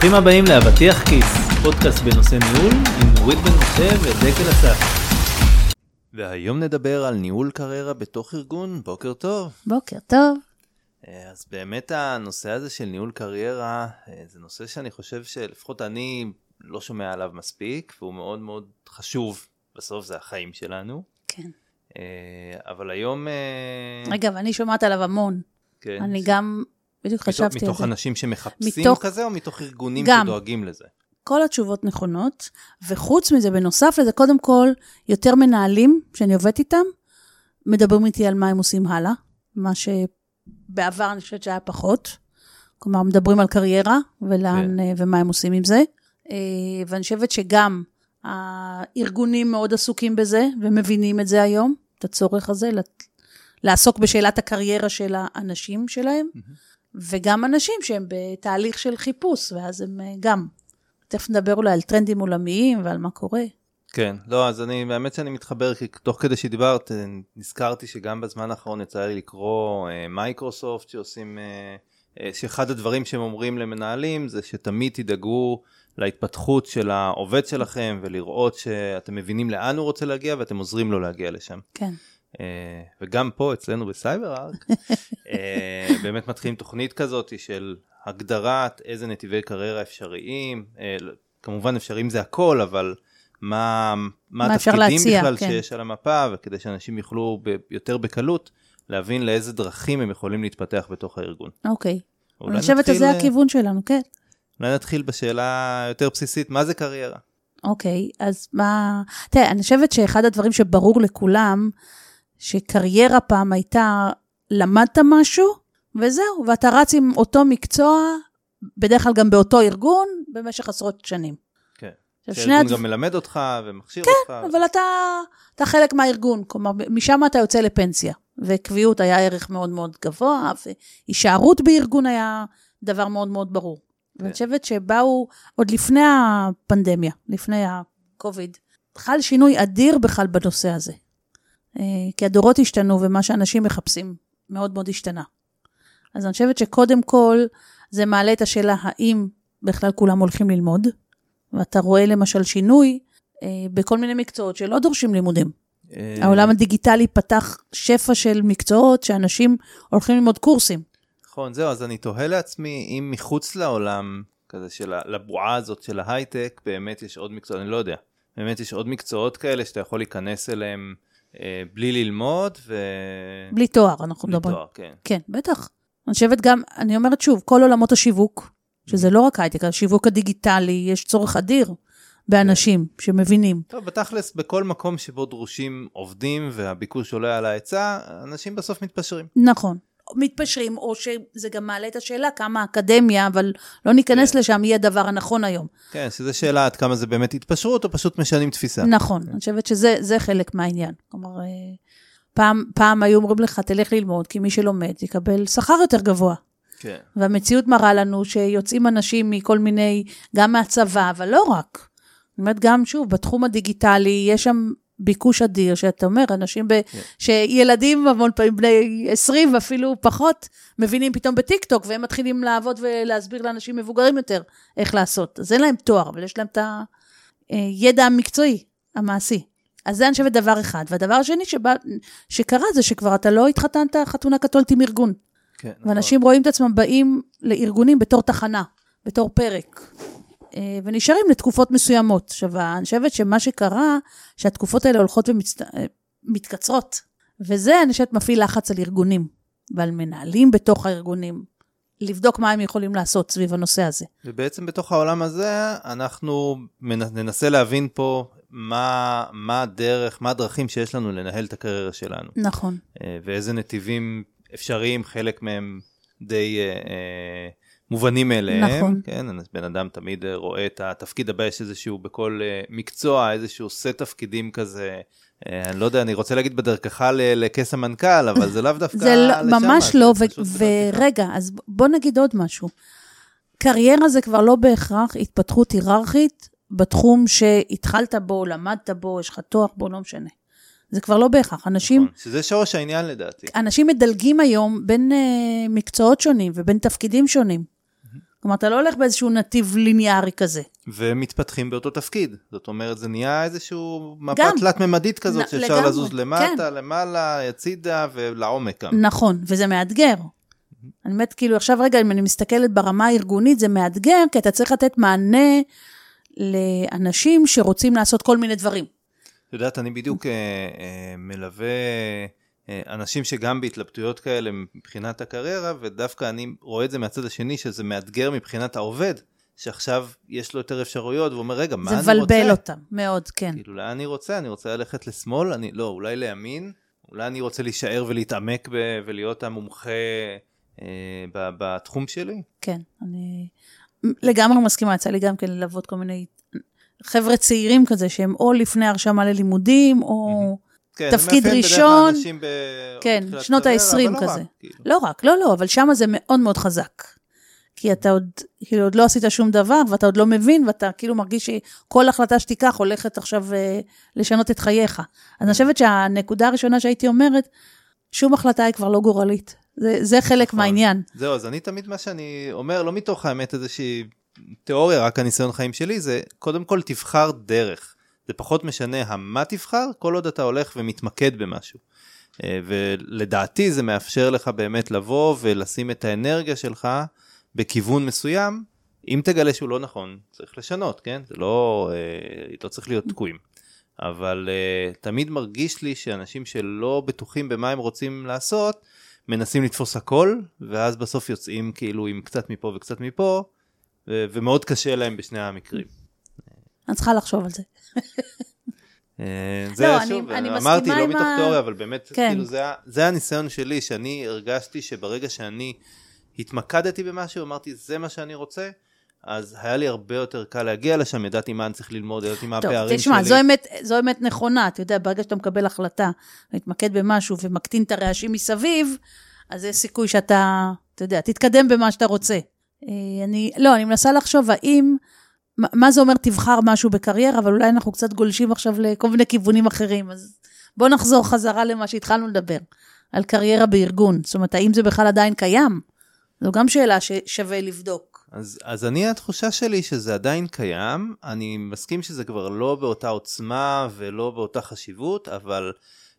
ברוכים הבאים לאבטיח כיס, פודקאסט בנושא ניהול עם נורית בן משה ודקל אסף. והיום נדבר על ניהול קריירה בתוך ארגון, בוקר טוב. בוקר טוב. אה, אז באמת הנושא הזה של ניהול קריירה, אה, זה נושא שאני חושב שלפחות אני לא שומע עליו מספיק, והוא מאוד מאוד חשוב, בסוף זה החיים שלנו. כן. אה, אבל היום... רגע, ואני שומעת עליו המון. כן. אני גם, בדיוק חשבתי על זה. מתוך אנשים שמחפשים מתוך... כזה, או מתוך ארגונים גם. שדואגים לזה? כל התשובות נכונות, וחוץ מזה, בנוסף לזה, קודם כל, יותר מנהלים שאני עובדת איתם, מדברים איתי על מה הם עושים הלאה, מה שבעבר אני חושבת שהיה פחות. כלומר, מדברים על קריירה ולאן, כן. ומה הם עושים עם זה. אה, ואני חושבת שגם הארגונים מאוד עסוקים בזה, ומבינים את זה היום, את הצורך הזה, לעסוק בשאלת הקריירה של האנשים שלהם, וגם אנשים שהם בתהליך של חיפוש, ואז הם אה, גם, תכף נדבר אולי על טרנדים עולמיים ועל מה קורה. כן, לא, אז אני, האמת שאני מתחבר, כי תוך כדי שדיברת, אה, נזכרתי שגם בזמן האחרון יצא לי לקרוא אה, מייקרוסופט שעושים, אה, אה, שאחד הדברים שהם אומרים למנהלים זה שתמיד תדאגו להתפתחות של העובד שלכם ולראות שאתם מבינים לאן הוא רוצה להגיע ואתם עוזרים לו להגיע לשם. כן. אה, וגם פה אצלנו בסייבר ארק, אה, באמת מתחילים תוכנית כזאת של הגדרת איזה נתיבי קריירה אפשריים, אה, כמובן אפשריים זה הכל, אבל מה, מה מה התפקידים להציע, בכלל כן. שיש על המפה, וכדי שאנשים יוכלו ב- יותר בקלות להבין לאיזה דרכים הם יכולים להתפתח בתוך הארגון. אוקיי. אני חושבת שזה הכיוון שלנו, כן. אולי נתחיל בשאלה יותר בסיסית, מה זה קריירה? אוקיי, אז מה... תראה, אני חושבת שאחד הדברים שברור לכולם, שקריירה פעם הייתה, למדת משהו, וזהו, ואתה רץ עם אותו מקצוע, בדרך כלל גם באותו ארגון, במשך עשרות שנים. כן. שהארגון הדבר- גם מלמד אותך ומכשיר כן, אותך. אבל אתה, אתה חלק מהארגון, כלומר, משם אתה יוצא לפנסיה. וקביעות היה ערך מאוד מאוד גבוה, והישארות בארגון היה דבר מאוד מאוד ברור. כן. ואני חושבת שבאו, עוד לפני הפנדמיה, לפני ה-COVID, חל שינוי אדיר בכלל בנושא הזה. אה, כי הדורות השתנו, ומה שאנשים מחפשים מאוד מאוד השתנה. אז אני חושבת שקודם כל, זה מעלה את השאלה האם בכלל כולם הולכים ללמוד, ואתה רואה למשל שינוי אה, בכל מיני מקצועות שלא דורשים לימודים. אה, העולם הדיגיטלי פתח שפע של מקצועות שאנשים הולכים ללמוד קורסים. נכון, זהו, אז אני תוהה לעצמי אם מחוץ לעולם כזה של ה- לבועה הזאת של ההייטק, באמת יש עוד מקצועות, אני לא יודע. באמת יש עוד מקצועות כאלה שאתה יכול להיכנס אליהם בלי ללמוד ו... בלי תואר, אנחנו בלי מדברים. תואר, כן. כן, בטח. אני חושבת גם, אני אומרת שוב, כל עולמות השיווק, שזה לא רק הייטק, השיווק הדיגיטלי, יש צורך אדיר באנשים שמבינים. טוב, בתכלס, בכל מקום שבו דרושים עובדים והביקוש עולה על ההיצע, אנשים בסוף מתפשרים. נכון. מתפשרים, או שזה גם מעלה את השאלה כמה אקדמיה, אבל לא ניכנס כן. לשם, יהיה הדבר הנכון היום. כן, שזו שאלה עד כמה זה באמת התפשרות, או פשוט משנים תפיסה. נכון, אני חושבת שזה זה חלק מהעניין. כלומר, אה, פעם, פעם היו אומרים לך, תלך ללמוד, כי מי שלומד יקבל שכר יותר גבוה. כן. והמציאות מראה לנו שיוצאים אנשים מכל מיני, גם מהצבא, אבל לא רק. זאת אומרת, גם שוב, בתחום הדיגיטלי, יש שם ביקוש אדיר, שאתה אומר, אנשים, ב... כן. שילדים המון פעמים בני 20 ואפילו פחות, מבינים פתאום בטיקטוק, והם מתחילים לעבוד ולהסביר לאנשים מבוגרים יותר איך לעשות. אז אין להם תואר, אבל יש להם את הידע המקצועי, המעשי. אז זה אני חושבת דבר אחד. והדבר השני שבא, שקרה זה שכבר אתה לא התחתנת חתונה קתולית עם ארגון. כן, נכון. ואנשים רואים את עצמם באים לארגונים בתור תחנה, בתור פרק, ונשארים לתקופות מסוימות. עכשיו, אני חושבת שמה שקרה, שהתקופות האלה הולכות ומתקצרות, וזה, אני חושבת, מפעיל לחץ על ארגונים ועל מנהלים בתוך הארגונים, לבדוק מה הם יכולים לעשות סביב הנושא הזה. ובעצם בתוך העולם הזה אנחנו ננסה להבין פה מה, מה הדרך, מה הדרכים שיש לנו לנהל את הקריירה שלנו. נכון. אה, ואיזה נתיבים אפשריים, חלק מהם די אה, אה, מובנים מאליהם. נכון. כן, אז בן אדם תמיד אה, רואה את התפקיד הבא, יש איזשהו בכל אה, מקצוע, איזשהו סט תפקידים כזה. אה, אני לא יודע, אני רוצה להגיד בדרכך לכס המנכ"ל, אבל זה לאו דווקא זה לא, לשם, ממש לא. ורגע, אז בוא נגיד עוד משהו. קריירה זה כבר לא בהכרח התפתחות היררכית בתחום שהתחלת בו, למדת בו, יש לך תואר בו, לא משנה. זה כבר לא בהכרח. אנשים, נכון, שזה שורש העניין לדעתי. אנשים מדלגים היום בין uh, מקצועות שונים ובין תפקידים שונים. כלומר, אתה לא הולך באיזשהו נתיב ליניארי כזה. ומתפתחים באותו תפקיד. זאת אומרת, זה נהיה איזשהו מפה. תלת-ממדית כזאת, נ- שאפשר לגמרי, לזוז למטה, כן. למעלה, הצידה ולעומק גם. נכון, וזה מאתגר. אני באמת, כאילו, עכשיו רגע, אם אני מסתכלת ברמה הארגונית, זה מאתגר, כי אתה צריך לתת מענה לאנשים שרוצים לעשות כל מיני דברים. את יודעת, אני בדיוק אה, אה, מלווה אנשים שגם בהתלבטויות כאלה מבחינת הקריירה, ודווקא אני רואה את זה מהצד השני, שזה מאתגר מבחינת העובד, שעכשיו יש לו יותר אפשרויות, והוא אומר, רגע, מה זה אני רוצה? מבלבל אותם, מאוד, כן. כאילו, לאן אני רוצה? אני רוצה ללכת לשמאל? אני, לא, אולי לימין? אולי אני רוצה להישאר ולהתעמק ב, ולהיות המומחה אה, ב, בתחום שלי? כן, אני לגמרי מסכימה, יצא לי גם כן ללוות כל מיני חבר'ה צעירים כזה, שהם או לפני הרשמה ללימודים, או... כן, תפקיד ראשון, ב... כן, שנות קריירה, ה-20 אבל לא כזה. רק, כאילו. לא רק, לא, לא, אבל שם זה מאוד מאוד חזק. כי אתה עוד, כאילו, עוד לא עשית שום דבר, ואתה עוד לא מבין, ואתה כאילו מרגיש שכל החלטה שתיקח הולכת עכשיו אה, לשנות את חייך. אז אני חושבת שהנקודה הראשונה שהייתי אומרת, שום החלטה היא כבר לא גורלית. זה, זה חלק נכון. מהעניין. זהו, אז אני תמיד מה שאני אומר, לא מתוך האמת איזושהי תיאוריה, רק הניסיון חיים שלי, זה קודם כל תבחר דרך. זה פחות משנה המה תבחר, כל עוד אתה הולך ומתמקד במשהו. אה, ולדעתי זה מאפשר לך באמת לבוא ולשים את האנרגיה שלך בכיוון מסוים. אם תגלה שהוא לא נכון, צריך לשנות, כן? זה לא, אה, לא צריך להיות תקועים. אבל uh, תמיד מרגיש לי שאנשים שלא בטוחים במה הם רוצים לעשות, מנסים לתפוס הכל, ואז בסוף יוצאים כאילו עם קצת מפה וקצת מפה, ומאוד קשה להם בשני המקרים. אני צריכה לחשוב על זה. אה, זה לא, אני- שוב, אני אמרתי מסכימה לא עם מתוך ה- תיאוריה, אבל באמת, כן. כאילו זה, זה הניסיון שלי, שאני הרגשתי שברגע שאני התמקדתי במשהו, אמרתי זה מה שאני רוצה, אז היה לי הרבה יותר קל להגיע לשם, ידעתי מה אני צריך ללמוד, ידעתי מה טוב, הפערים תשמע, שלי. זו אמת, זו אמת נכונה, אתה יודע, ברגע שאתה מקבל החלטה, להתמקד במשהו ומקטין את הרעשים מסביב, אז יש סיכוי שאתה, אתה יודע, תתקדם במה שאתה רוצה. אה, אני, לא, אני מנסה לחשוב האם, מה- זה אומר תבחר משהו בקריירה, אבל אולי אנחנו קצת גולשים עכשיו לכל מיני כיוונים אחרים, אז בואו נחזור חזרה למה שהתחלנו לדבר, על קריירה בארגון. זאת אומרת, האם זה בכלל עדיין קיים? זו גם שאלה ששווה לבדוק. אז, אז אני, התחושה שלי שזה עדיין קיים, אני מסכים שזה כבר לא באותה עוצמה ולא באותה חשיבות, אבל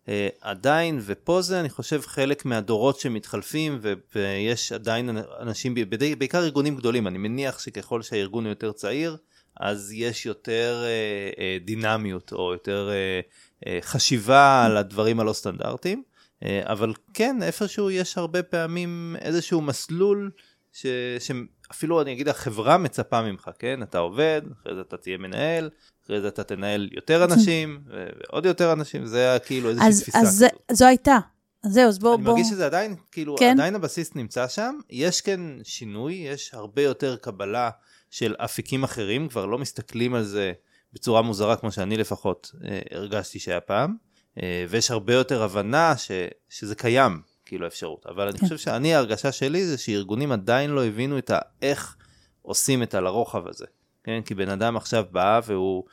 אה, עדיין, ופה זה אני חושב חלק מהדורות שמתחלפים, ו, ויש עדיין אנשים, בעיקר ארגונים גדולים, אני מניח שככל שהארגון הוא יותר צעיר, אז יש יותר אה, אה, דינמיות או יותר אה, אה, חשיבה על הדברים הלא סטנדרטיים. אה, אבל כן, איפשהו יש הרבה פעמים איזשהו מסלול ש... שאפילו אני אגיד החברה מצפה ממך, כן? אתה עובד, אחרי זה אתה תהיה מנהל, אחרי זה אתה תנהל יותר אנשים, ועוד יותר אנשים, זה היה כאילו איזושהי אז, תפיסה אז כזאת. זו הייתה. זהו, אז בואו... אני בוא... מרגיש שזה עדיין, כאילו, כן. עדיין הבסיס נמצא שם, יש כן שינוי, יש הרבה יותר קבלה של אפיקים אחרים, כבר לא מסתכלים על זה בצורה מוזרה כמו שאני לפחות אה, הרגשתי שהיה פעם, אה, ויש הרבה יותר הבנה ש, שזה קיים, כאילו האפשרות, אבל אני כן. חושב שאני, ההרגשה שלי זה שארגונים עדיין לא הבינו את האיך עושים את הלרוחב הזה, כן? כי בן אדם עכשיו בא והוא...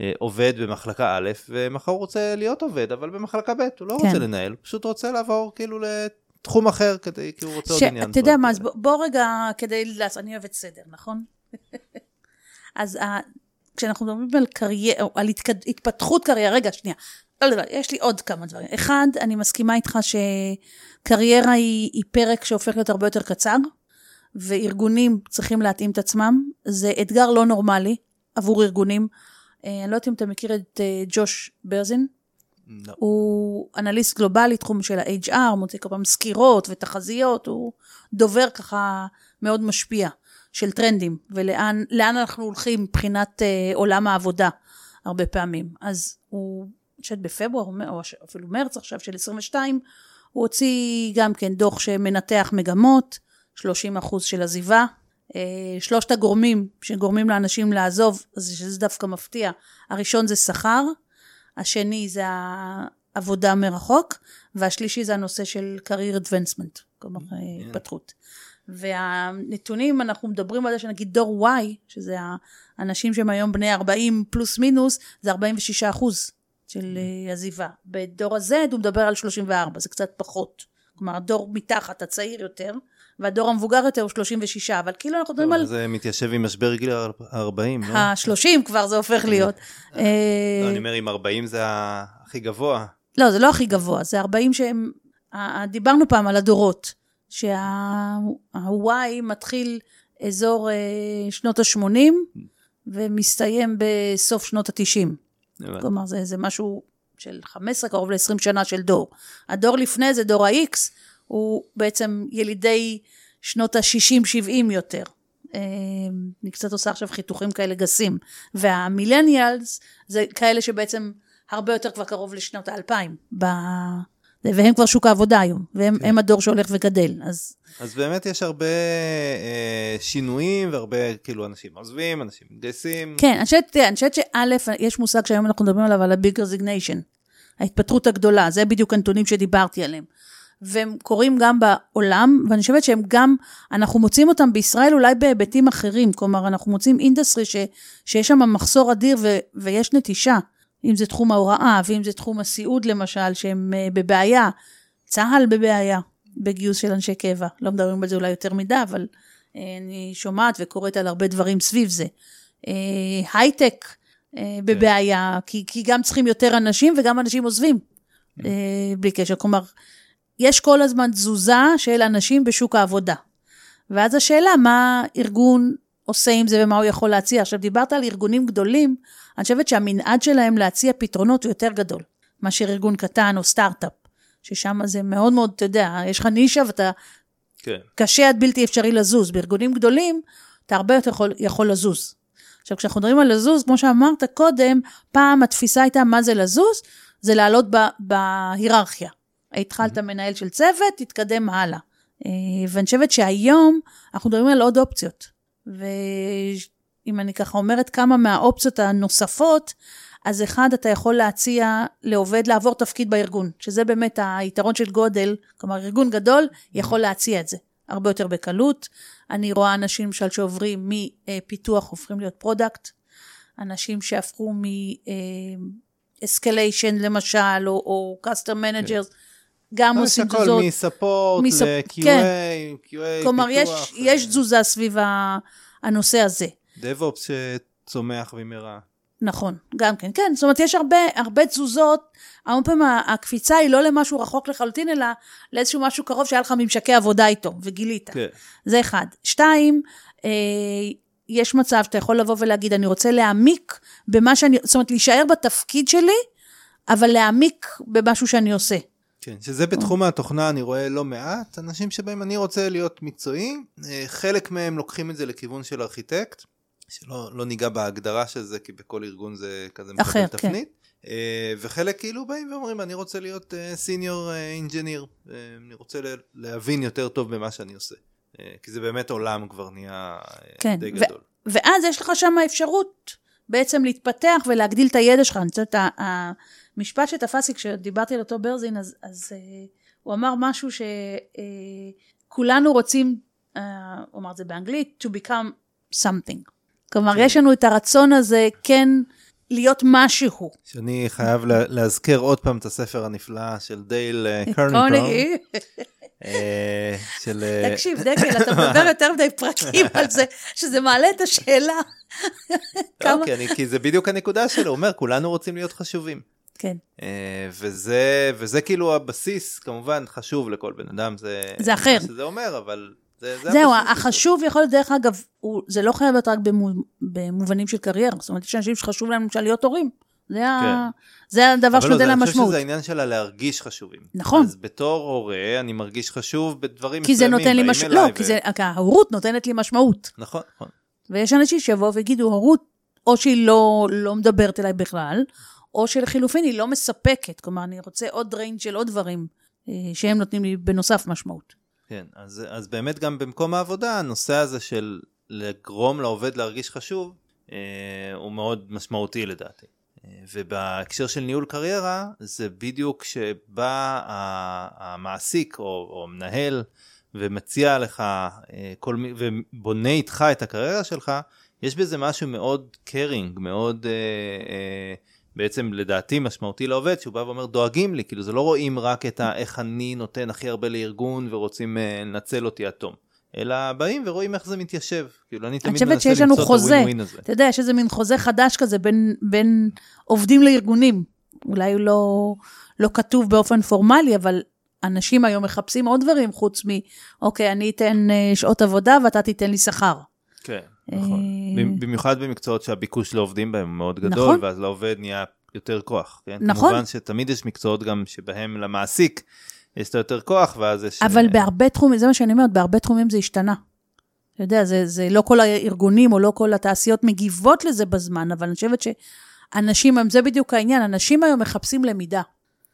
אה, עובד במחלקה א', ומחר הוא רוצה להיות עובד, אבל במחלקה ב', הוא לא כן. רוצה לנהל, הוא פשוט רוצה לעבור כאילו לתחום אחר, כדי, כי הוא רוצה עוד ש... עניין. אתה יודע מה, אז. בוא, בוא רגע, כדי אני אוהבת סדר, נכון? אז ה... כשאנחנו מדברים על קריירה, או על התקד... התפתחות קריירה, רגע, שנייה. לא, לא, לא, יש לי עוד כמה דברים. אחד, אני מסכימה איתך שקריירה היא, היא פרק שהופך להיות הרבה יותר קצר, וארגונים צריכים להתאים את עצמם. זה אתגר לא נורמלי עבור ארגונים. אה, אני לא יודעת אם אתה מכיר את אה, ג'וש ברזין. לא. הוא אנליסט גלובלי, תחום של ה-HR, מוציא כל פעם סקירות ותחזיות, הוא דובר ככה מאוד משפיע של טרנדים, ולאן לאן אנחנו הולכים מבחינת אה, עולם העבודה הרבה פעמים. אז הוא, אני חושבת בפברואר, או אפילו מרץ עכשיו של 22, הוא הוציא גם כן דוח שמנתח מגמות, 30 אחוז של עזיבה. אה, שלושת הגורמים שגורמים לאנשים לעזוב, אז שזה דווקא מפתיע, הראשון זה שכר, השני זה העבודה מרחוק, והשלישי זה הנושא של career advancement, כלומר אה, התפתחות. והנתונים, אנחנו מדברים על זה שנגיד דור Y, שזה האנשים שהם היום בני 40 פלוס מינוס, זה 46 אחוז של אה, עזיבה. בדור ה-Z הוא מדבר על 34, זה קצת פחות. כלומר, הדור מתחת, הצעיר יותר, והדור המבוגר יותר הוא 36, אבל כאילו אנחנו מדברים על... זה מתיישב עם משבר גיל ה-40, לא? ה-30 כבר זה הופך להיות. לא, אני אומר, אם 40 זה הכי גבוה. לא, זה לא הכי גבוה, זה 40 שהם... דיברנו פעם על הדורות, שה-Y מתחיל אזור שנות ה-80 ומסתיים בסוף שנות ה-90. כלומר, זה, זה משהו של 15, קרוב ל-20 שנה של דור. הדור לפני זה, דור ה-X, הוא בעצם ילידי שנות ה-60-70 יותר. אה, אני קצת עושה עכשיו חיתוכים כאלה גסים. והמילניאלס זה כאלה שבעצם הרבה יותר כבר קרוב לשנות האלפיים. והם כבר שוק העבודה היום, והם כן. הדור שהולך וגדל, אז... אז באמת יש הרבה אה, שינויים והרבה כאילו אנשים עוזבים, אנשים מתגייסים. כן, אני חושבת, אני חושבת שא', יש מושג שהיום אנחנו מדברים עליו, על ה-big resignation, ההתפטרות הגדולה, זה בדיוק הנתונים שדיברתי עליהם. והם קורים גם בעולם, ואני חושבת שהם גם, אנחנו מוצאים אותם בישראל אולי בהיבטים אחרים, כלומר, אנחנו מוצאים industry ש, שיש שם מחסור אדיר ו, ויש נטישה. אם זה תחום ההוראה, ואם זה תחום הסיעוד למשל, שהם אה, בבעיה. צה"ל בבעיה בגיוס של אנשי קבע. לא מדברים על זה אולי יותר מדי, אבל אה, אני שומעת וקוראת על הרבה דברים סביב זה. Uh, הייטק uh, בבעיה, כי, כי גם צריכים יותר אנשים וגם אנשים עוזבים, uh, בלי קשר. כלומר, יש כל הזמן תזוזה של אנשים בשוק העבודה. ואז השאלה, מה ארגון עושה עם זה ומה הוא יכול להציע. עכשיו, דיברת על ארגונים גדולים, אני חושבת שהמנעד שלהם להציע פתרונות הוא יותר גדול מאשר ארגון קטן או סטארט-אפ, ששם זה מאוד מאוד, אתה יודע, יש לך נישה ואתה... כן. קשה עד בלתי אפשרי לזוז. בארגונים גדולים, אתה הרבה יותר יכול, יכול לזוז. עכשיו, כשאנחנו מדברים על לזוז, כמו שאמרת קודם, פעם התפיסה הייתה מה זה לזוז, זה לעלות בהיררכיה. התחלת מנהל של צוות, תתקדם הלאה. אה, ואני חושבת שהיום אנחנו מדברים על עוד אופציות. ואם אני ככה אומרת כמה מהאופציות הנוספות, אז אחד, אתה יכול להציע לעובד לעבור תפקיד בארגון, שזה באמת היתרון של גודל, כלומר ארגון גדול יכול להציע את זה הרבה יותר בקלות. אני רואה אנשים למשל שעוברים מפיתוח הופכים להיות product, אנשים שהפכו מ-escalation למשל, או, או customer managers, גם לא, עושים תזוזות. יש הכל מ support מספ... ל-QA, כן. QA, כלומר, פיתוח. יש, ו... יש תזוזה סביב הנושא הזה. DevOps שצומח במהרה. נכון, גם כן, כן, זאת אומרת, יש הרבה, הרבה תזוזות, הרבה פעמים הקפיצה היא לא למשהו רחוק לחלוטין, אלא לאיזשהו משהו קרוב שהיה לך ממשקי עבודה איתו, וגילית. כן. זה אחד. שתיים, אה, יש מצב שאתה יכול לבוא ולהגיד, אני רוצה להעמיק במה שאני, זאת אומרת, להישאר בתפקיד שלי, אבל להעמיק במשהו שאני עושה. כן, שזה בתחום התוכנה אני רואה לא מעט אנשים שבהם אני רוצה להיות מקצועי, אה, חלק מהם לוקחים את זה לכיוון של ארכיטקט, שלא לא ניגע בהגדרה של זה כי בכל ארגון זה כזה מקבל כן. תפנית, כן. וחלק כאילו באים ואומרים אני רוצה להיות סיניור אה, אינג'יניר, אני רוצה להבין יותר טוב במה שאני עושה, כי זה באמת עולם כבר נהיה כן. די גדול. ואז יש לך שם אפשרות בעצם להתפתח ולהגדיל את הידע שלך, אני חושבת משפט שתפס לי כשדיברתי על אותו ברזין, אז, אז uh, הוא אמר משהו שכולנו uh, רוצים, uh, הוא אמר את זה באנגלית, to become something. כלומר, כן. יש לנו את הרצון הזה כן להיות משהו. שאני חייב לה, להזכיר עוד פעם את הספר הנפלא של דייל קרניקון. של... תקשיב, דקל, אתה מדבר יותר מדי פרקים על זה, שזה מעלה את השאלה. לא, כי זה בדיוק הנקודה שלו, הוא אומר, כולנו רוצים להיות חשובים. כן. אה, וזה, וזה כאילו הבסיס, כמובן חשוב לכל בן אדם, זה... זה אחר. זה אומר, אבל זה, זה זהו, החשוב יכול להיות, דרך אגב, הוא, זה לא חייב להיות רק במו, במובנים של קריירה, זאת אומרת, יש אנשים שחשוב להם למשל להיות הורים. זה, כן. ה... זה הדבר שנותן להם משמעות. אבל אני חושב שזה העניין שלה להרגיש חשובים. נכון. אז בתור הורה, אני מרגיש חשוב בדברים כי מסוימים, זה נותן לי משמעות. לא, ו... כי זה, ההורות נותנת לי משמעות. נכון, נכון. ויש אנשים שיבואו ויגידו, הורות, או שהיא לא, לא מדברת אליי בכלל, או שלחילופין היא לא מספקת, כלומר, אני רוצה עוד ריינג' של עוד דברים אה, שהם נותנים לי בנוסף משמעות. כן, אז, אז באמת גם במקום העבודה, הנושא הזה של לגרום לעובד להרגיש חשוב, אה, הוא מאוד משמעותי לדעתי. אה, ובהקשר של ניהול קריירה, זה בדיוק שבא המעסיק או, או מנהל ומציע לך כל, ובונה איתך את הקריירה שלך, יש בזה משהו מאוד קרינג, מאוד אה, אה, בעצם לדעתי משמעותי לעובד, שהוא בא ואומר דואגים לי, כאילו זה לא רואים רק את ה, איך אני נותן הכי הרבה לארגון ורוצים uh, לנצל אותי עד תום. אלא באים ורואים איך זה מתיישב. כאילו, אני תמיד מנסה למצוא את. הווין-ווין הזה. אתה יודע, יש איזה מין חוזה חדש כזה בין, בין עובדים לארגונים. אולי הוא לא, לא כתוב באופן פורמלי, אבל אנשים היום מחפשים עוד דברים חוץ מ, אוקיי, אני אתן אה, שעות עבודה ואתה תיתן לי שכר. כן, נכון. אה, במיוחד במקצועות שהביקוש לעובדים בהם הוא מאוד גדול, נכון. ואז לעובד נהיה יותר כוח. כן? נכון. כמובן שתמיד יש מקצועות גם שבהם למעסיק יש את היותר כוח, ואז יש... אבל אה, בהרבה תחומים, זה מה שאני אומרת, בהרבה תחומים זה השתנה. אתה יודע, זה, זה לא כל הארגונים או לא כל התעשיות מגיבות לזה בזמן, אבל אני חושבת שאנשים, זה בדיוק העניין, אנשים היום מחפשים למידה,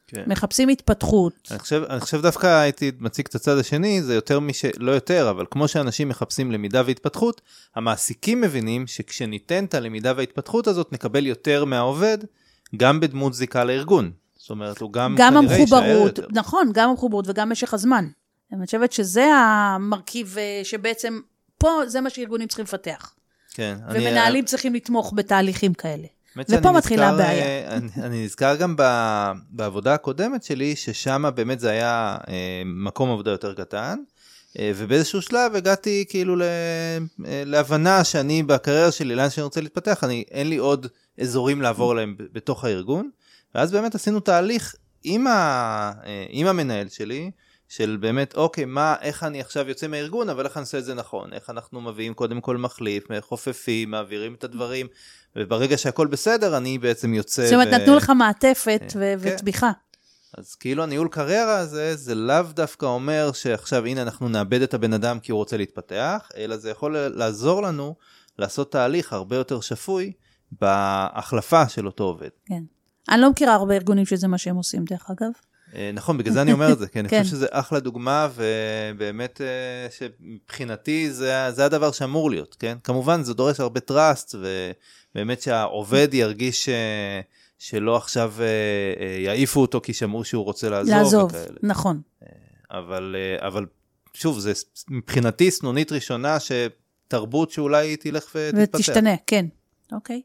כן. מחפשים התפתחות. אני חושב, אני חושב דווקא הייתי מציג את הצד השני, זה יותר מש... לא יותר, אבל כמו שאנשים מחפשים למידה והתפתחות, המעסיקים מבינים שכשניתן את הלמידה וההתפתחות הזאת, נקבל יותר מהעובד, גם בדמות זיקה לארגון. זאת אומרת, הוא גם, גם כנראה יישאר המחוברות, יותר. נכון, גם המחוברות וגם משך הזמן. אני חושבת שזה המרכיב אה, שבעצם, פה זה מה שארגונים צריכים לפתח. כן, אני- ומנהלים צריכים לתמוך בתהליכים כאלה. ופה מתחילה הבעיה. אה, אני, אני נזכר גם ב, בעבודה הקודמת שלי, ששם באמת זה היה אה, מקום עבודה יותר קטן, אה, ובאיזשהו שלב הגעתי כאילו ל, אה, להבנה שאני בקריירה שלי, לאן שאני רוצה להתפתח, אני, אין לי עוד אזורים לעבור ב- בתוך הארגון, ואז באמת עשינו תהליך עם, ה, עם המנהל שלי, של באמת, אוקיי, מה, איך אני עכשיו יוצא מהארגון, אבל איך אני עושה את זה נכון, איך אנחנו מביאים קודם כל מחליף, חופפים, מעבירים את הדברים, וברגע שהכל בסדר, אני בעצם יוצא... זאת אומרת, ו- נתנו לך מעטפת ו- כן. ותמיכה. אז כאילו הניהול קריירה הזה, זה לאו דווקא אומר שעכשיו הנה אנחנו נאבד את הבן אדם כי הוא רוצה להתפתח, אלא זה יכול לעזור לנו לעשות תהליך הרבה יותר שפוי בהחלפה של אותו עובד. כן. אני לא מכירה הרבה ארגונים שזה מה שהם עושים, דרך אגב. אה, נכון, בגלל זה אני אומר את זה, כי אני כן. חושב שזה אחלה דוגמה, ובאמת אה, שמבחינתי זה, זה הדבר שאמור להיות, כן? כמובן זה דורש הרבה trust, ובאמת שהעובד ירגיש אה, שלא עכשיו יעיפו אותו כי שמעו שהוא רוצה לעזוב. לעזוב, וכאלה. נכון. אבל, אבל שוב, זה מבחינתי סנונית ראשונה שתרבות שאולי תלך ותתפתח. ותשתנה, כן. אוקיי.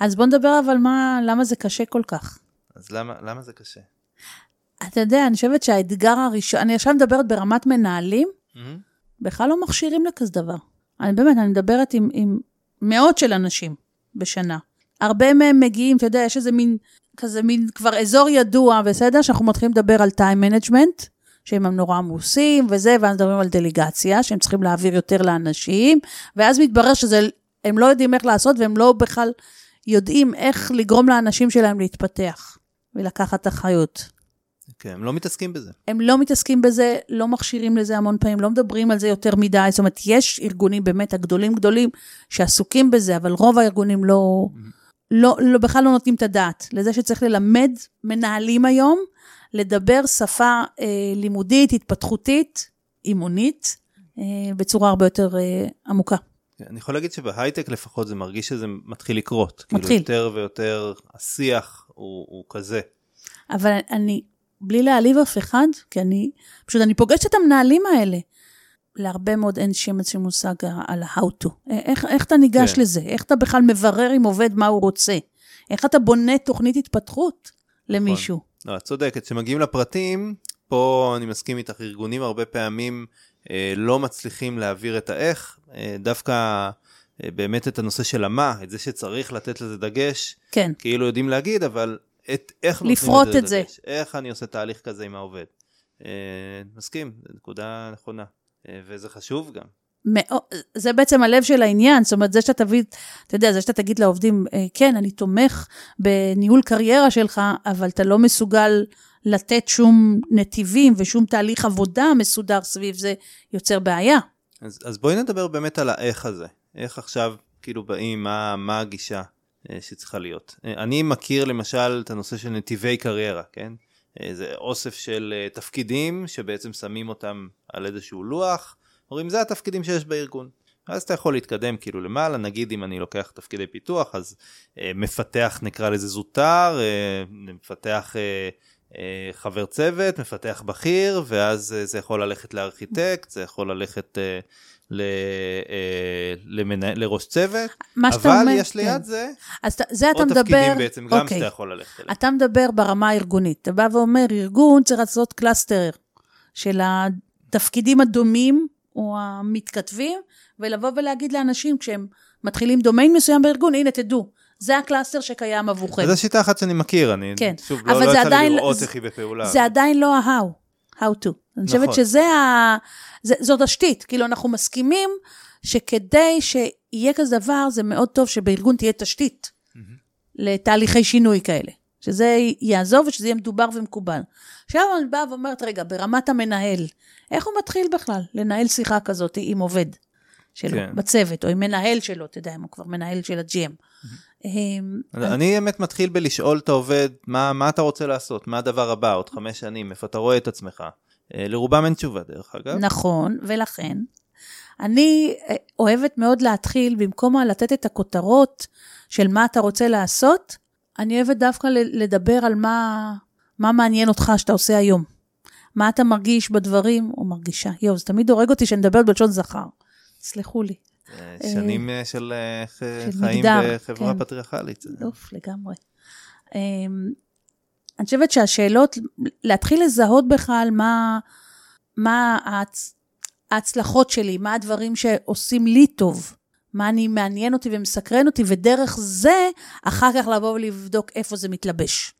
אז בוא נדבר אבל מה, למה זה קשה כל כך. אז למה, למה זה קשה? אתה יודע, אני חושבת שהאתגר הראשון, אני עכשיו מדברת ברמת מנהלים, מהמם. בכלל לא מכשירים לכזה דבר. אני באמת, אני מדברת עם, עם מאות של אנשים בשנה. הרבה מהם מגיעים, אתה יודע, יש איזה מין, כזה מין כבר אזור ידוע, בסדר? שאנחנו מתחילים לדבר על time management, שהם נורא עמוסים וזה, ואז מדברים על דליגציה, שהם צריכים להעביר יותר לאנשים, ואז מתברר שהם לא יודעים איך לעשות, והם לא בכלל יודעים איך לגרום לאנשים שלהם להתפתח ולקחת אחריות. כן, הם לא מתעסקים בזה. הם לא מתעסקים בזה, לא מכשירים לזה המון פעמים, לא מדברים על זה יותר מדי. זאת אומרת, יש ארגונים באמת הגדולים גדולים שעסוקים בזה, אבל רוב הארגונים לא, לא, לא בכלל לא נותנים את הדעת לזה שצריך ללמד מנהלים היום לדבר שפה אה, לימודית, התפתחותית, אימונית, אה, בצורה הרבה יותר אה, עמוקה. כן, אני יכול להגיד שבהייטק לפחות זה מרגיש שזה מתחיל לקרות. מתחיל. כאילו יותר ויותר השיח הוא, הוא כזה. אבל אני, בלי להעליב אף אחד, כי אני, פשוט אני פוגשת את המנהלים האלה. להרבה מאוד אין שמץ של מושג על ה-how to. איך, איך אתה ניגש כן. לזה? איך אתה בכלל מברר עם עובד מה הוא רוצה? איך אתה בונה תוכנית התפתחות למישהו? לא, את צודקת, כשמגיעים לפרטים, פה אני מסכים איתך, ארגונים הרבה פעמים אה, לא מצליחים להעביר את האיך, אה, דווקא אה, באמת את הנושא של המה, את זה שצריך לתת לזה דגש, כן, כאילו יודעים להגיד, אבל את איך לפרוט לזה את זה. דגש, איך אני עושה תהליך כזה עם העובד. אה, מסכים, זו נקודה נכונה, אה, וזה חשוב גם. זה בעצם הלב של העניין, זאת אומרת, זה שאתה תביא, אתה יודע, זה שאתה תגיד לעובדים, "אה, כן, אני תומך בניהול קריירה שלך, אבל אתה לא מסוגל לתת שום נתיבים ושום תהליך עבודה מסודר סביב זה, יוצר בעיה. אז, אז בואי נדבר באמת על האיך הזה. איך עכשיו כאילו באים, מה, מה הגישה שצריכה להיות. אה, אני מכיר למשל את הנושא של נתיבי קריירה, כן? אה, זה אוסף של אה, תפקידים שבעצם שמים אותם על איזשהו לוח, אומרים זה התפקידים שיש בארגון. אז אתה יכול להתקדם כאילו למעלה, נגיד אם אני לוקח תפקידי פיתוח, אז אה, מפתח נקרא לזה זוטר, אה, מפתח אה, אה, חבר צוות, מפתח בכיר, ואז אה, זה יכול ללכת לארכיטקט, זה יכול ללכת אה, אה, למנה, לראש צוות, אבל אומר, יש ליד כן. זה אז זה אתה עוד מדבר... תפקידים בעצם גם אוקיי. שאתה יכול ללכת אליהם. אתה מדבר ברמה הארגונית. אתה בא ואומר, ארגון צריך לעשות cluster של התפקידים הדומים, או המתכתבים, ולבוא ולהגיד לאנשים כשהם מתחילים דומיין מסוים בארגון, הנה תדעו, זה ה cluster שקיים עבורכם. זו שיטה אחת שאני מכיר, אני כן, שוב, לא, לא יצא לי לראות זה- איך היא בפעולה. זה עדיין לא ה-how, how to. אני חושבת נכון. שזה ה... זה, זו תשתית, כאילו אנחנו מסכימים שכדי שיהיה כזה דבר, זה מאוד טוב שבארגון תהיה תשתית לתהליכי שינוי כאלה. שזה יעזור ושזה יהיה מדובר ומקובל. עכשיו אני באה ואומרת, רגע, ברמת המנהל, איך הוא מתחיל בכלל לנהל שיחה כזאת עם עובד שלו, כן. בצוות, או עם מנהל שלו, אתה יודע, אם הוא כבר מנהל של הג'י.אם. אמ, אני באמת מתחיל בלשאול את העובד, מה, מה אתה רוצה לעשות? מה הדבר הבא, עוד חמש שנים, איפה אתה רואה את עצמך? אה, לרובם אין תשובה, דרך אגב. נכון, ולכן, אני אה, אוהבת מאוד להתחיל, במקום לתת את הכותרות של מה אתה רוצה לעשות, אני אוהבת דווקא לדבר על מה, מה מעניין אותך שאתה עושה היום. מה אתה מרגיש בדברים, או מרגישה. יואו, זה תמיד הורג אותי שאני מדברת בלשון זכר. סלחו לי. אה, שנים אה, של אה, של חיים מגדר, בחברה כן. פטריארכלית. אוף, לגמרי. אמ, אני חושבת שהשאלות, להתחיל לזהות בכלל מה, מה ההצ, ההצלחות שלי, מה הדברים שעושים לי טוב, מה אני מעניין אותי ומסקרן אותי, ודרך זה, אחר כך לבוא ולבדוק איפה זה מתלבש,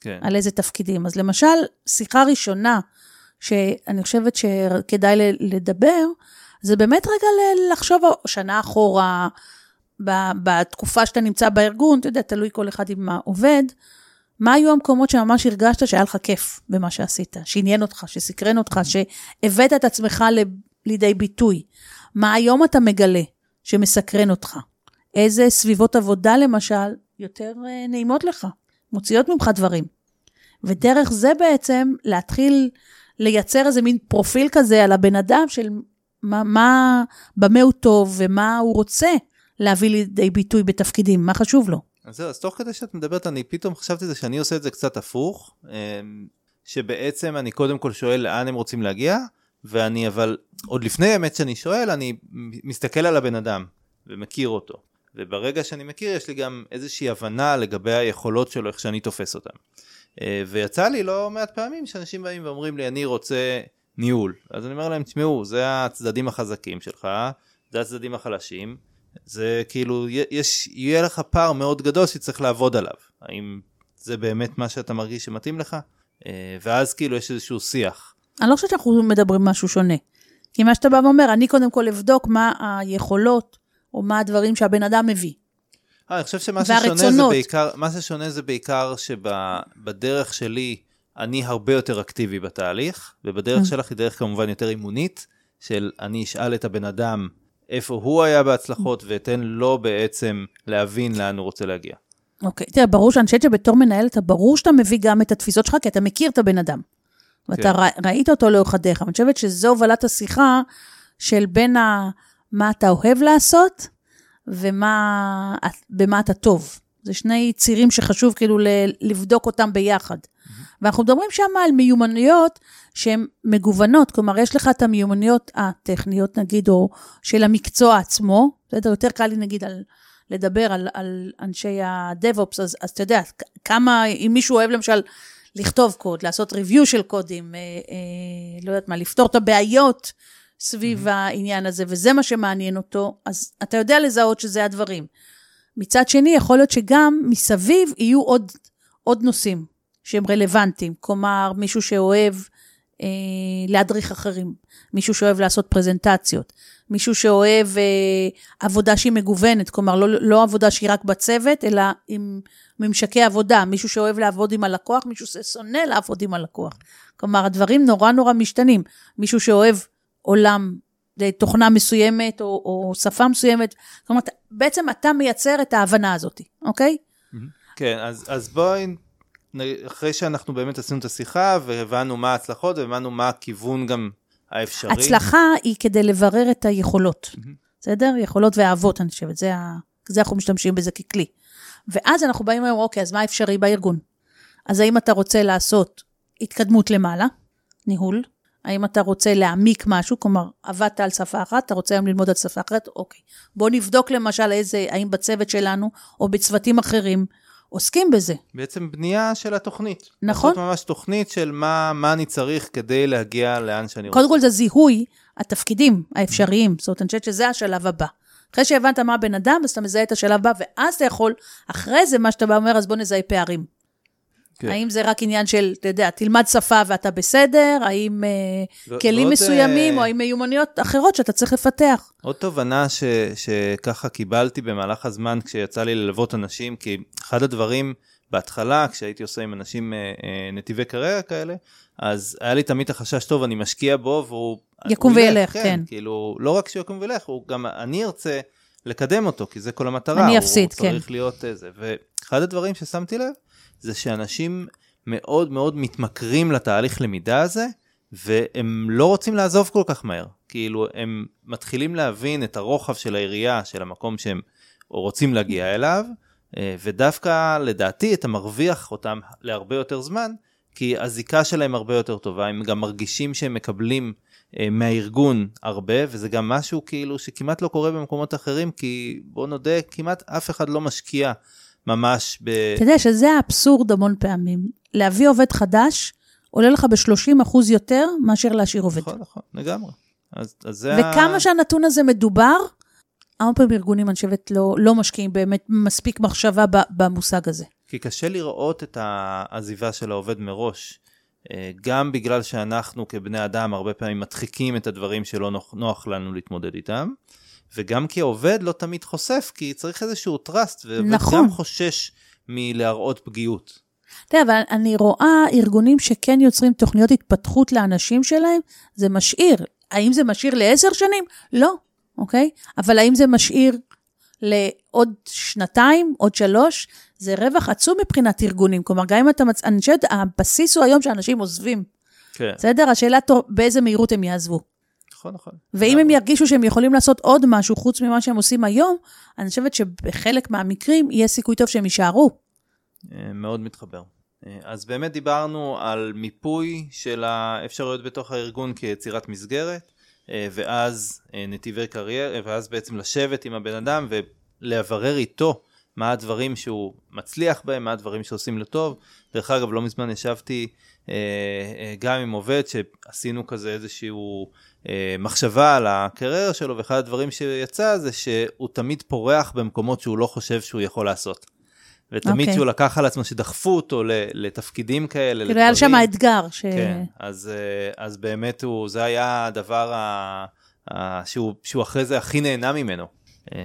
כן. על איזה תפקידים. אז למשל, שיחה ראשונה, שאני חושבת שכדאי לדבר, זה באמת רגע לחשוב שנה אחורה, בתקופה שאתה נמצא בארגון, אתה יודע, תלוי כל אחד עם מה עובד, מה היו המקומות שממש הרגשת שהיה לך כיף במה שעשית, שעניין אותך, שסקרן אותך, שהבאת את עצמך ל- לידי ביטוי. מה היום אתה מגלה שמסקרן אותך? איזה סביבות עבודה, למשל, יותר אה, נעימות לך, מוציאות ממך דברים. ודרך זה בעצם להתחיל לייצר איזה מין פרופיל כזה על הבן אדם של מה, מה, במה הוא טוב ומה הוא רוצה להביא לידי ביטוי בתפקידים, מה חשוב לו. אז זהו, אז תוך כדי שאת מדברת, אני פתאום חשבתי זה שאני עושה את זה קצת הפוך, אמ, שבעצם אני קודם כל שואל לאן הם רוצים להגיע, ואני אבל, עוד לפני האמת שאני שואל, אני מסתכל על הבן אדם ומכיר אותו. וברגע שאני מכיר, יש לי גם איזושהי הבנה לגבי היכולות שלו, איך שאני תופס אותם. אה, ויצא לי לא מעט פעמים שאנשים באים ואומרים לי, אני רוצה ניהול. אז אני אומר להם, תשמעו, זה הצדדים החזקים שלך, זה הצדדים החלשים. זה כאילו, יש, יהיה לך פער מאוד גדול שצריך לעבוד עליו. האם זה באמת מה שאתה מרגיש שמתאים לך? אה, ואז כאילו יש איזשהו שיח. אני לא חושבת שאנחנו מדברים משהו שונה. כי מה שאתה בא ואומר, אני קודם כל אבדוק מה היכולות, או מה הדברים שהבן אדם מביא. אה, אני חושב שמה ששונה זה. בעיקר, מה ששונה זה בעיקר שבדרך שלי אני הרבה יותר אקטיבי בתהליך, ובדרך שלך היא דרך כמובן יותר אימונית, של אני אשאל את הבן אדם איפה הוא היה בהצלחות, ואתן לו בעצם להבין לאן הוא רוצה להגיע. אוקיי, תראה, ברור שאני חושבת שבתור מנהלת, ברור שאתה מביא גם את התפיסות שלך, כי אתה מכיר את הבן אדם. ואתה כן. ראית אותו לאורך הדרך. אני חושבת שזו הובלת השיחה של בין ה... מה אתה אוהב לעשות, ומה במה אתה טוב. זה שני צירים שחשוב כאילו לבדוק אותם ביחד. ואנחנו מדברים שם על מיומנויות שהן מגוונות, כלומר, יש לך את המיומנויות הטכניות, נגיד, או של המקצוע עצמו, בסדר? יותר קל לי, נגיד, על, לדבר על, על אנשי ה-DevOps, אז, אז אתה יודע, כמה, אם מישהו אוהב למשל לכתוב קוד, לעשות review של קודים, אה, אה, לא יודעת מה, לפתור את הבעיות סביב mm-hmm. העניין הזה, וזה מה שמעניין אותו, אז אתה יודע לזהות שזה הדברים. מצד שני, יכול להיות שגם מסביב יהיו עוד, עוד נושאים שהם רלוונטיים. כלומר, מישהו שאוהב אה, להדריך אחרים, מישהו שאוהב לעשות פרזנטציות, מישהו שאוהב אה, עבודה שהיא מגוונת, כלומר, לא, לא עבודה שהיא רק בצוות, אלא עם ממשקי עבודה, מישהו שאוהב לעבוד עם הלקוח, מישהו ששונא לעבוד עם הלקוח. כלומר, הדברים נורא נורא משתנים. מישהו שאוהב עולם, אה, תוכנה מסוימת או, או שפה מסוימת, כלומר, בעצם אתה מייצר את ההבנה הזאת, אוקיי? כן, אז, אז בואי, אחרי שאנחנו באמת עשינו את השיחה והבנו מה ההצלחות והבנו מה הכיוון גם האפשרי. הצלחה היא כדי לברר את היכולות, בסדר? יכולות ואהבות, אני חושבת, זה, ה... זה אנחנו משתמשים בזה ככלי. ואז אנחנו באים ואומרים, אוקיי, אז מה אפשרי בארגון? אז האם אתה רוצה לעשות התקדמות למעלה, ניהול? האם אתה רוצה להעמיק משהו, כלומר, עבדת על שפה אחת, אתה רוצה היום ללמוד על שפה אחרת? אוקיי. בוא נבדוק למשל איזה, האם בצוות שלנו, או בצוותים אחרים, עוסקים בזה. בעצם בנייה של נכון. לעשות ממש תוכנית של מה, מה אני צריך כדי להגיע לאן שאני רוצה. קודם כל זה זיהוי, התפקידים האפשריים. זאת אומרת, אני חושבת שזה השלב הבא. אחרי שהבנת מה הבן אדם, אז אתה מזהה את השלב הבא, ואז אתה יכול, אחרי זה, מה שאתה בא אומר, אז בוא נזהה פערים. כן. האם זה רק עניין של, אתה יודע, תלמד שפה ואתה בסדר? האם אה, ו- כלים ועוד, מסוימים, אה, או האם מיומנויות אחרות שאתה צריך לפתח? עוד תובנה ש, שככה קיבלתי במהלך הזמן כשיצא לי ללוות אנשים, כי אחד הדברים בהתחלה, כשהייתי עושה עם אנשים אה, אה, נתיבי קריירה כאלה, אז היה לי תמיד החשש, טוב, אני משקיע בו והוא... יקום וילך, כן. כאילו, לא רק שהוא יקום וילך, הוא גם, אני ארצה לקדם אותו, כי זה כל המטרה. אני אפסיד, הוא צריך כן. להיות איזה. ואחד הדברים ששמתי לב, זה שאנשים מאוד מאוד מתמכרים לתהליך למידה הזה, והם לא רוצים לעזוב כל כך מהר. כאילו, הם מתחילים להבין את הרוחב של העירייה, של המקום שהם רוצים להגיע אליו, אה, ודווקא, לדעתי, אתה מרוויח אותם להרבה יותר זמן, כי הזיקה שלהם הרבה יותר טובה, הם גם מרגישים שהם מקבלים אה, מהארגון הרבה, וזה גם משהו כאילו שכמעט לא קורה במקומות אחרים, כי בוא נודה, כמעט אף אחד לא משקיע ממש ב... אתה יודע שזה האבסורד המון פעמים. להביא עובד חדש עולה לך ב-30 אחוז יותר מאשר להשאיר עובד. נכון, נכון, לגמרי. אז, אז זה ה... וכמה שהנתון הזה מדובר, המון פעמים ארגונים, אני חושבת, לא, לא משקיעים באמת מספיק מחשבה במושג הזה. כי קשה לראות את העזיבה של העובד מראש. אה, גם בגלל שאנחנו כבני אדם הרבה פעמים מדחיקים את הדברים שלא נוח, נוח לנו להתמודד איתם, וגם כי העובד לא תמיד חושף, כי צריך איזשהו trust, נכון. חושש מלהראות פגיעות. אתה יודע, אבל אני רואה ארגונים שכן יוצרים תוכניות התפתחות לאנשים שלהם, זה משאיר. האם זה משאיר לעשר שנים? לא, אוקיי? אבל האם זה משאיר לעוד שנתיים, עוד שלוש? זה רווח עצום מבחינת ארגונים. כלומר, גם אם אתה מצ... אני חושבת, הבסיס הוא היום שאנשים עוזבים. כן, בסדר? השאלה באיזה מהירות הם יעזבו. נכון, נכון. ואם הם ירגישו שהם יכולים לעשות עוד משהו חוץ ממה שהם עושים היום, אני חושבת שבחלק מהמקרים יהיה סיכוי טוב שהם יישארו. אה, מאוד מתחבר. אה, אז באמת דיברנו על מיפוי של האפשרויות בתוך הארגון כיצירת מסגרת, אה, ואז נתיבי קריירה, ואז בעצם לשבת עם הבן אדם ולברר איתו מה הדברים שהוא מצליח בהם, מה הדברים שעושים לו טוב. דרך אגב, לא מזמן ישבתי גם עם עובד שעשינו כזה איזשהו אה, מחשבה על הקריירה שלו, ואחד הדברים שיצא זה שהוא תמיד פורח במקומות שהוא לא חושב שהוא יכול לעשות. ותמיד אוקיי. שהוא לקח על עצמו שדחפו אותו לתפקידים כאלה, כאילו היה שם. האתגר, ש... כן, אז, אה, אז באמת הוא, זה היה הדבר ה, ה, שהוא, שהוא אחרי זה הכי נהנה ממנו. אה,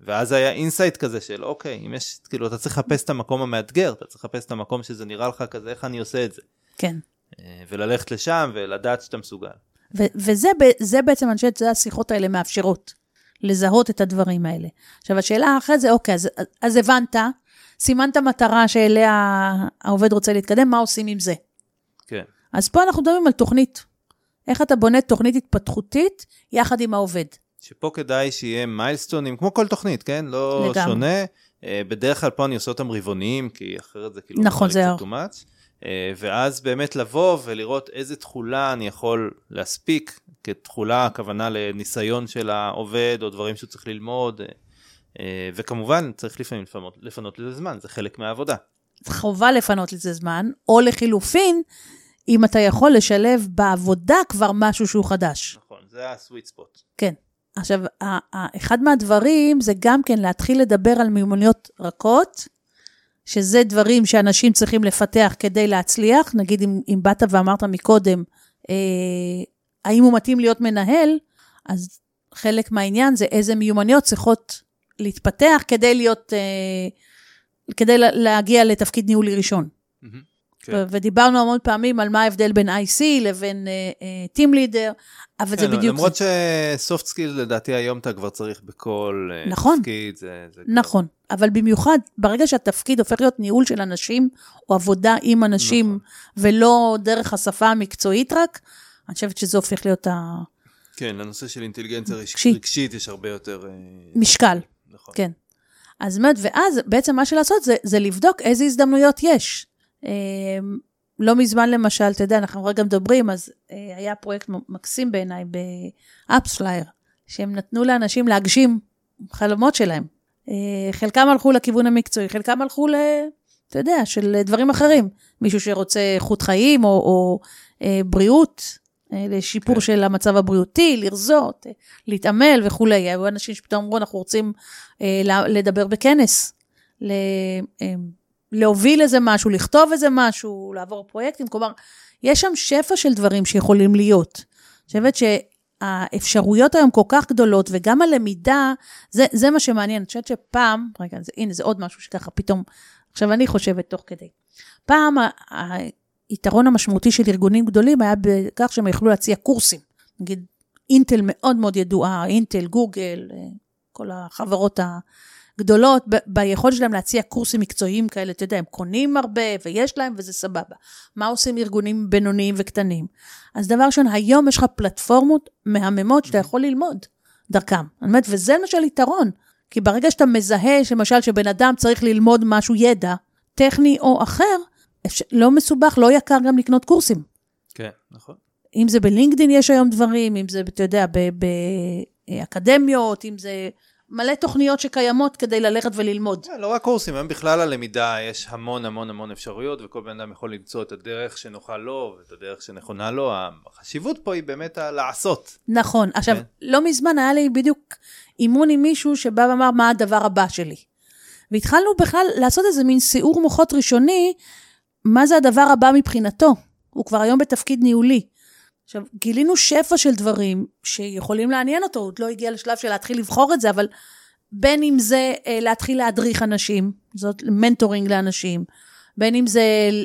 ואז היה insight כזה של אוקיי, אם יש, כאילו אתה צריך לחפש את המקום המאתגר, אתה צריך לחפש את המקום שזה נראה לך כזה, איך אני עושה את זה. כן. אה, וללכת לשם ולדעת שאתה מסוגל. ו- וזה בעצם, אני חושבת, זה השיחות האלה מאפשרות, לזהות את הדברים האלה. עכשיו, השאלה אחרי זה, אוקיי, אז, אז הבנת, סימנת מטרה שאליה העובד רוצה להתקדם, מה עושים עם זה? כן, אז פה אנחנו מדברים על תוכנית. איך אתה בונה תוכנית התפתחותית יחד עם העובד. שפה כדאי שיהיה מיילסטונים, כמו כל תוכנית, כן? לא לגמרי. שונה. אה, בדרך כלל פה אני עושה אותם רבעוניים, כי אחרת זה כאילו נכון, זה קצת ואז באמת לבוא ולראות איזה תכולה אני יכול להספיק, כתכולה הכוונה לניסיון של העובד, או דברים שהוא צריך ללמוד, אה, אה, וכמובן צריך לפעמים לפנות, לפנות לזה זמן, זה חלק מהעבודה. חובה לפנות לזה זמן, או לחילופין, אם אתה יכול לשלב בעבודה כבר משהו שהוא חדש. נכון, זה הסוויט ספוט. כן. עכשיו, אחד מהדברים זה גם כן להתחיל לדבר על מיומנויות רכות, שזה דברים שאנשים צריכים לפתח כדי להצליח. נגיד, אם, אם באת ואמרת מקודם, אה, האם הוא מתאים להיות מנהל, אז חלק מהעניין זה איזה מיומנויות צריכות להתפתח כדי להיות, אה, כדי לה- להגיע לתפקיד ניהולי ראשון. כן. ודיברנו המון פעמים על מה ההבדל בין IC לבין אה, Team Leader, אבל זה כן, בדיוק למרות זה. ש soft skill לדעתי היום אתה כבר צריך בכל אה, נכון. תפקיד, זה, זה כבר- נכון, אבל במיוחד ברגע שהתפקיד הופך להיות ניהול של אנשים, או עבודה עם אנשים, נכון. ולא דרך השפה המקצועית רק, אני חושבת שזה הופך להיות כן, לנושא של אינטליגנציה רגשית, רגשית. יש הרבה יותר... המשקל. נכון. כן. אז באמת, ואז בעצם מה שלעשות זה, זה לבדוק איזה הזדמנויות יש. אה, לא מזמן למשל, אתה יודע, אנחנו רגע מדברים, אז אה, היה פרויקט מקסים בעיניי ב AppsFlyer, שהם נתנו לאנשים להגשים חלומות שלהם. אה, חלקם הלכו לכיוון המקצועי, חלקם הלכו ל... אתה יודע, של דברים אחרים. מישהו שרוצה איכות חיים או, או אה, בריאות, אה, לשיפור כן. של המצב הבריאותי, לרזות, אה, להתעמל וכולי. היו אנשים שפתאום אמרו, אנחנו רוצים אה, לדבר בכנס, ל- אה, להוביל איזה משהו, לכתוב איזה משהו, לעבור פרויקטים. כלומר, יש שם שפע של דברים שיכולים להיות. אני חושבת שהאפשרויות היום כל כך גדולות, וגם הלמידה, זה, זה מה שמעניין. אני חושבת שפעם, רגע, זה, הנה, זה עוד משהו שככה פתאום, עכשיו אני חושבת תוך כדי. פעם ה- היתרון המשמעותי של ארגונים גדולים היה בכך שהם יכלו להציע קורסים. נגיד, אינטל מאוד מאוד ידועה, אינטל, גוגל, כל החברות הגדולות, ב- ביכולת שלהם להציע קורסים מקצועיים כאלה, אתה יודע, הם קונים הרבה ויש להם וזה סבבה. מה עושים ארגונים בינוניים וקטנים? אז דבר ראשון, היום יש לך פלטפורמות מהממות שאתה יכול ללמוד דרכם. אני אומרת, וזה למשל יתרון. כי ברגע שאתה מזהה, למשל, שבן אדם צריך ללמוד משהו, ידע, טכני או אחר, לא מסובך, לא יקר גם לקנות קורסים. כן, נכון. אם זה בלינקדאין יש היום דברים, אם זה, אתה יודע, באקדמיות, אם זה מלא תוכניות שקיימות כדי ללכת וללמוד. כן, לא רק קורסים, היום בכלל הלמידה יש המון המון המון אפשרויות וכל בן אדם יכול למצוא את הדרך שנוחה לו ואת הדרך שנכונה לו. החשיבות פה היא באמת הלעשות. נכון. עכשיו, כן. לא מזמן היה לי בדיוק אימון עם מישהו שבא ואמר, מה הדבר הבא שלי? והתחלנו בכלל לעשות איזה מין סיעור מוחות ראשוני, מה זה הדבר הבא מבחינתו. הוא כבר היום בתפקיד ניהולי. עכשיו, גילינו שפע של דברים שיכולים לעניין אותו, הוא עוד לא הגיע לשלב של להתחיל לבחור את זה, אבל בין אם זה אה, להתחיל להדריך אנשים, זאת מנטורינג לאנשים, בין אם זה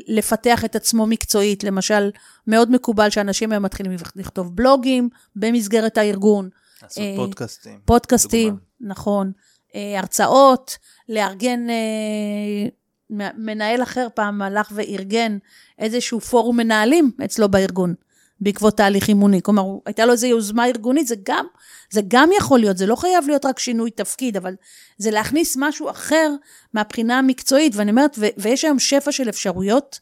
לפתח את עצמו מקצועית, למשל, מאוד מקובל שאנשים היום מתחילים לכתוב בלוגים במסגרת הארגון, לעשות אה, פודקאסטים. פודקאסטים, דוגמה. נכון, אה, הרצאות, לארגן, אה, מנהל אחר פעם הלך וארגן איזשהו פורום מנהלים אצלו בארגון, בעקבות תהליך אימוני. כלומר, הייתה לו איזו יוזמה ארגונית, זה גם, זה גם יכול להיות, זה לא חייב להיות רק שינוי תפקיד, אבל זה להכניס משהו אחר מהבחינה המקצועית, ואני אומרת, ו- ויש היום שפע של אפשרויות,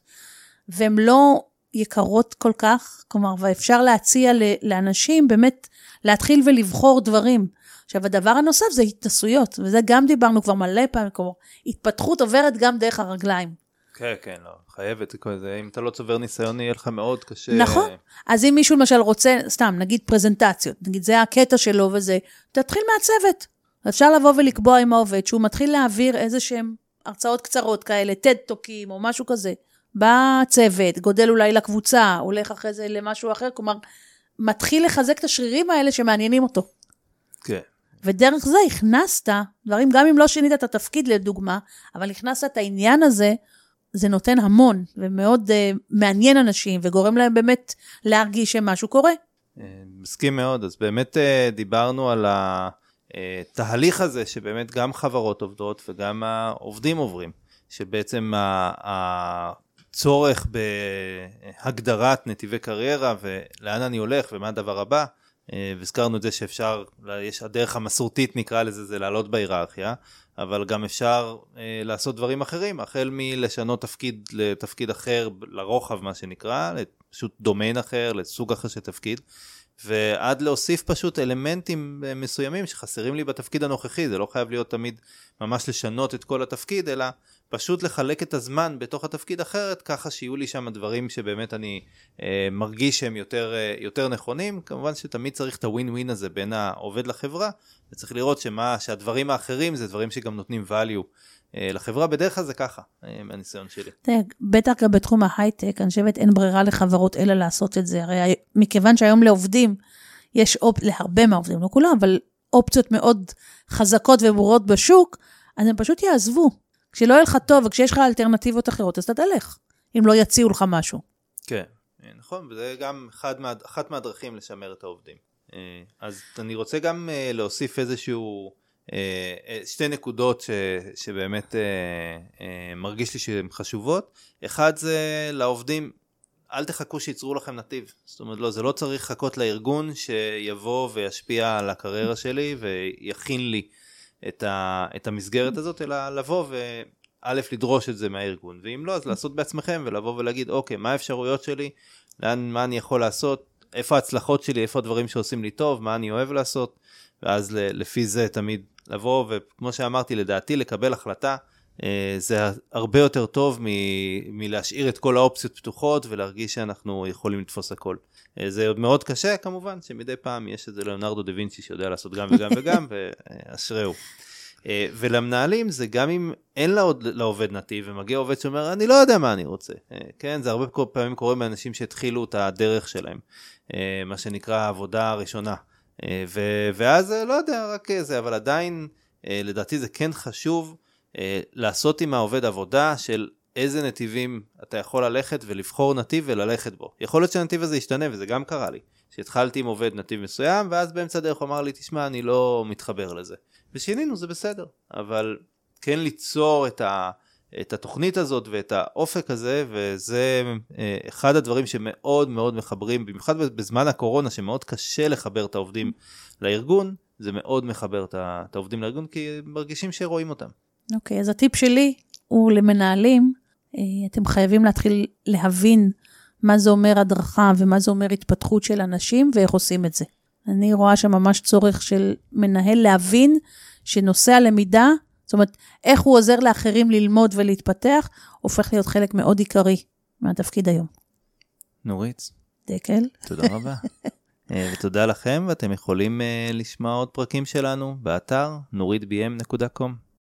והן לא יקרות כל כך, כלומר, ואפשר להציע ל- לאנשים באמת להתחיל ולבחור דברים. עכשיו, הדבר הנוסף זה התנסויות, וזה גם דיברנו כבר מלא פעמים, כלומר, התפתחות עוברת גם דרך הרגליים. כן, כן, לא, חייבת, זה אם אתה לא צובר ניסיון יהיה לך מאוד קשה. נכון. אז אם מישהו למשל רוצה, סתם, נגיד פרזנטציות, נגיד זה הקטע שלו וזה, תתחיל מהצוות. אפשר לבוא ולקבוע עם העובד שהוא מתחיל להעביר איזה שהם הרצאות קצרות כאלה, טד-טוקים או משהו כזה. בא צוות, גודל אולי לקבוצה, הולך אחרי זה למשהו אחר, כלומר, מתחיל לחזק את השרירים האלה שמעניינים אותו. כן. ודרך זה הכנסת דברים, גם אם לא שינית את התפקיד לדוגמה, אבל הכנסת את העניין הזה, זה נותן המון, ומאוד uh, מעניין אנשים, וגורם להם באמת להרגיש שמשהו קורה. אה, מסכים מאוד, אז באמת אה, דיברנו על התהליך הזה שבאמת גם חברות עובדות וגם העובדים עוברים, שבעצם הצורך בהגדרת נתיבי קריירה ולאן אני הולך ומה הדבר הבא, והזכרנו את זה שאפשר, יש הדרך המסורתית נקרא לזה, זה לעלות בהיררכיה, אבל גם אפשר אה, לעשות דברים אחרים, החל מלשנות תפקיד לתפקיד אחר, לרוחב מה שנקרא, פשוט דומיין אחר, לסוג אחר של תפקיד. ועד להוסיף פשוט אלמנטים אה, מסוימים שחסרים לי בתפקיד הנוכחי, זה לא חייב להיות תמיד ממש לשנות את כל התפקיד, אלא פשוט לחלק את הזמן בתוך התפקיד אחרת, ככה שיהיו לי שם דברים שבאמת אני אה, מרגיש שהם יותר, אה, יותר נכונים. כמובן שתמיד צריך את הווין ווין הזה בין העובד לחברה, וצריך לראות שמה, שהדברים האחרים זה דברים שגם נותנים value אה, לחברה, בדרך כלל זה ככה, אה, מהניסיון שלי. בטח גם בתחום ההייטק, אני חושבת אין ברירה לחברות אלא לעשות את זה. הרי מכיוון שהיום לעובדים, יש אופ... להרבה מהעובדים, לא כולם, אבל אופציות מאוד חזקות וברורות בשוק, אז הם פשוט יעזבו. כשלא יהיה לך טוב וכשיש לך אלטרנטיבות אחרות, אז אתה תלך, אם לא יציעו לך משהו. כן, אה, נכון, וזה גם אחד מה, אחת מהדרכים לשמר את העובדים. אה, אז אני רוצה גם אה, להוסיף איזשהו, שתי נקודות ש, שבאמת מרגיש לי שהן חשובות. אחד זה לעובדים, אל תחכו שייצרו לכם נתיב. זאת אומרת, לא, זה לא צריך לחכות לארגון שיבוא וישפיע על הקריירה שלי ויכין לי את, ה, את המסגרת הזאת, אלא לבוא ו... א', לדרוש את זה מהארגון, ואם לא, אז לעשות בעצמכם ולבוא ולהגיד, אוקיי, מה האפשרויות שלי, לאן, מה אני יכול לעשות, איפה ההצלחות שלי, איפה הדברים שעושים לי טוב, מה אני אוהב לעשות, ואז לפי זה תמיד לבוא, וכמו שאמרתי, לדעתי לקבל החלטה זה הרבה יותר טוב מ- מלהשאיר את כל האופציות פתוחות ולהרגיש שאנחנו יכולים לתפוס הכל. אה, זה מאוד קשה כמובן, שמדי פעם יש איזה ליאונרדו דה וינצ'י שיודע לעשות גם וגם וגם, ואשריהו. אה, ולמנהלים זה גם אם אין לעוד, לעובד נתיב ומגיע עובד שאומר אני לא יודע מה אני רוצה, כן זה הרבה פעמים קורה מאנשים שהתחילו את הדרך שלהם, מה שנקרא העבודה הראשונה, ו- ואז לא יודע רק זה, אבל עדיין לדעתי זה כן חשוב אה, לעשות עם העובד עבודה של איזה נתיבים אתה יכול ללכת ולבחור נתיב וללכת בו. יכול להיות שהנתיב הזה ישתנה וזה גם קרה לי. שהתחלתי עם עובד נתיב מסוים ואז באמצע הדרך הוא אמר לי תשמע אני לא מתחבר לזה. ושינינו זה בסדר אבל כן ליצור את, ה, את התוכנית הזאת ואת האופק הזה וזה אה, אחד הדברים שמאוד מאוד מחברים במיוחד בזמן הקורונה שמאוד קשה לחבר את העובדים לארגון זה מאוד מחבר את העובדים לארגון כי מרגישים שרואים אותם. אוקיי, okay, אז הטיפ שלי הוא למנהלים, אה, אתם חייבים להתחיל להבין מה זה אומר הדרכה ומה זה אומר התפתחות של אנשים ואיך עושים את זה. אני רואה שם ממש צורך של מנהל להבין שנושא הלמידה, זאת אומרת, איך הוא עוזר לאחרים ללמוד ולהתפתח, הופך להיות חלק מאוד עיקרי מהתפקיד היום. נורית. דקל. תודה רבה. אה, ותודה לכם, ואתם יכולים uh, לשמוע עוד פרקים שלנו באתר נורידbm.com.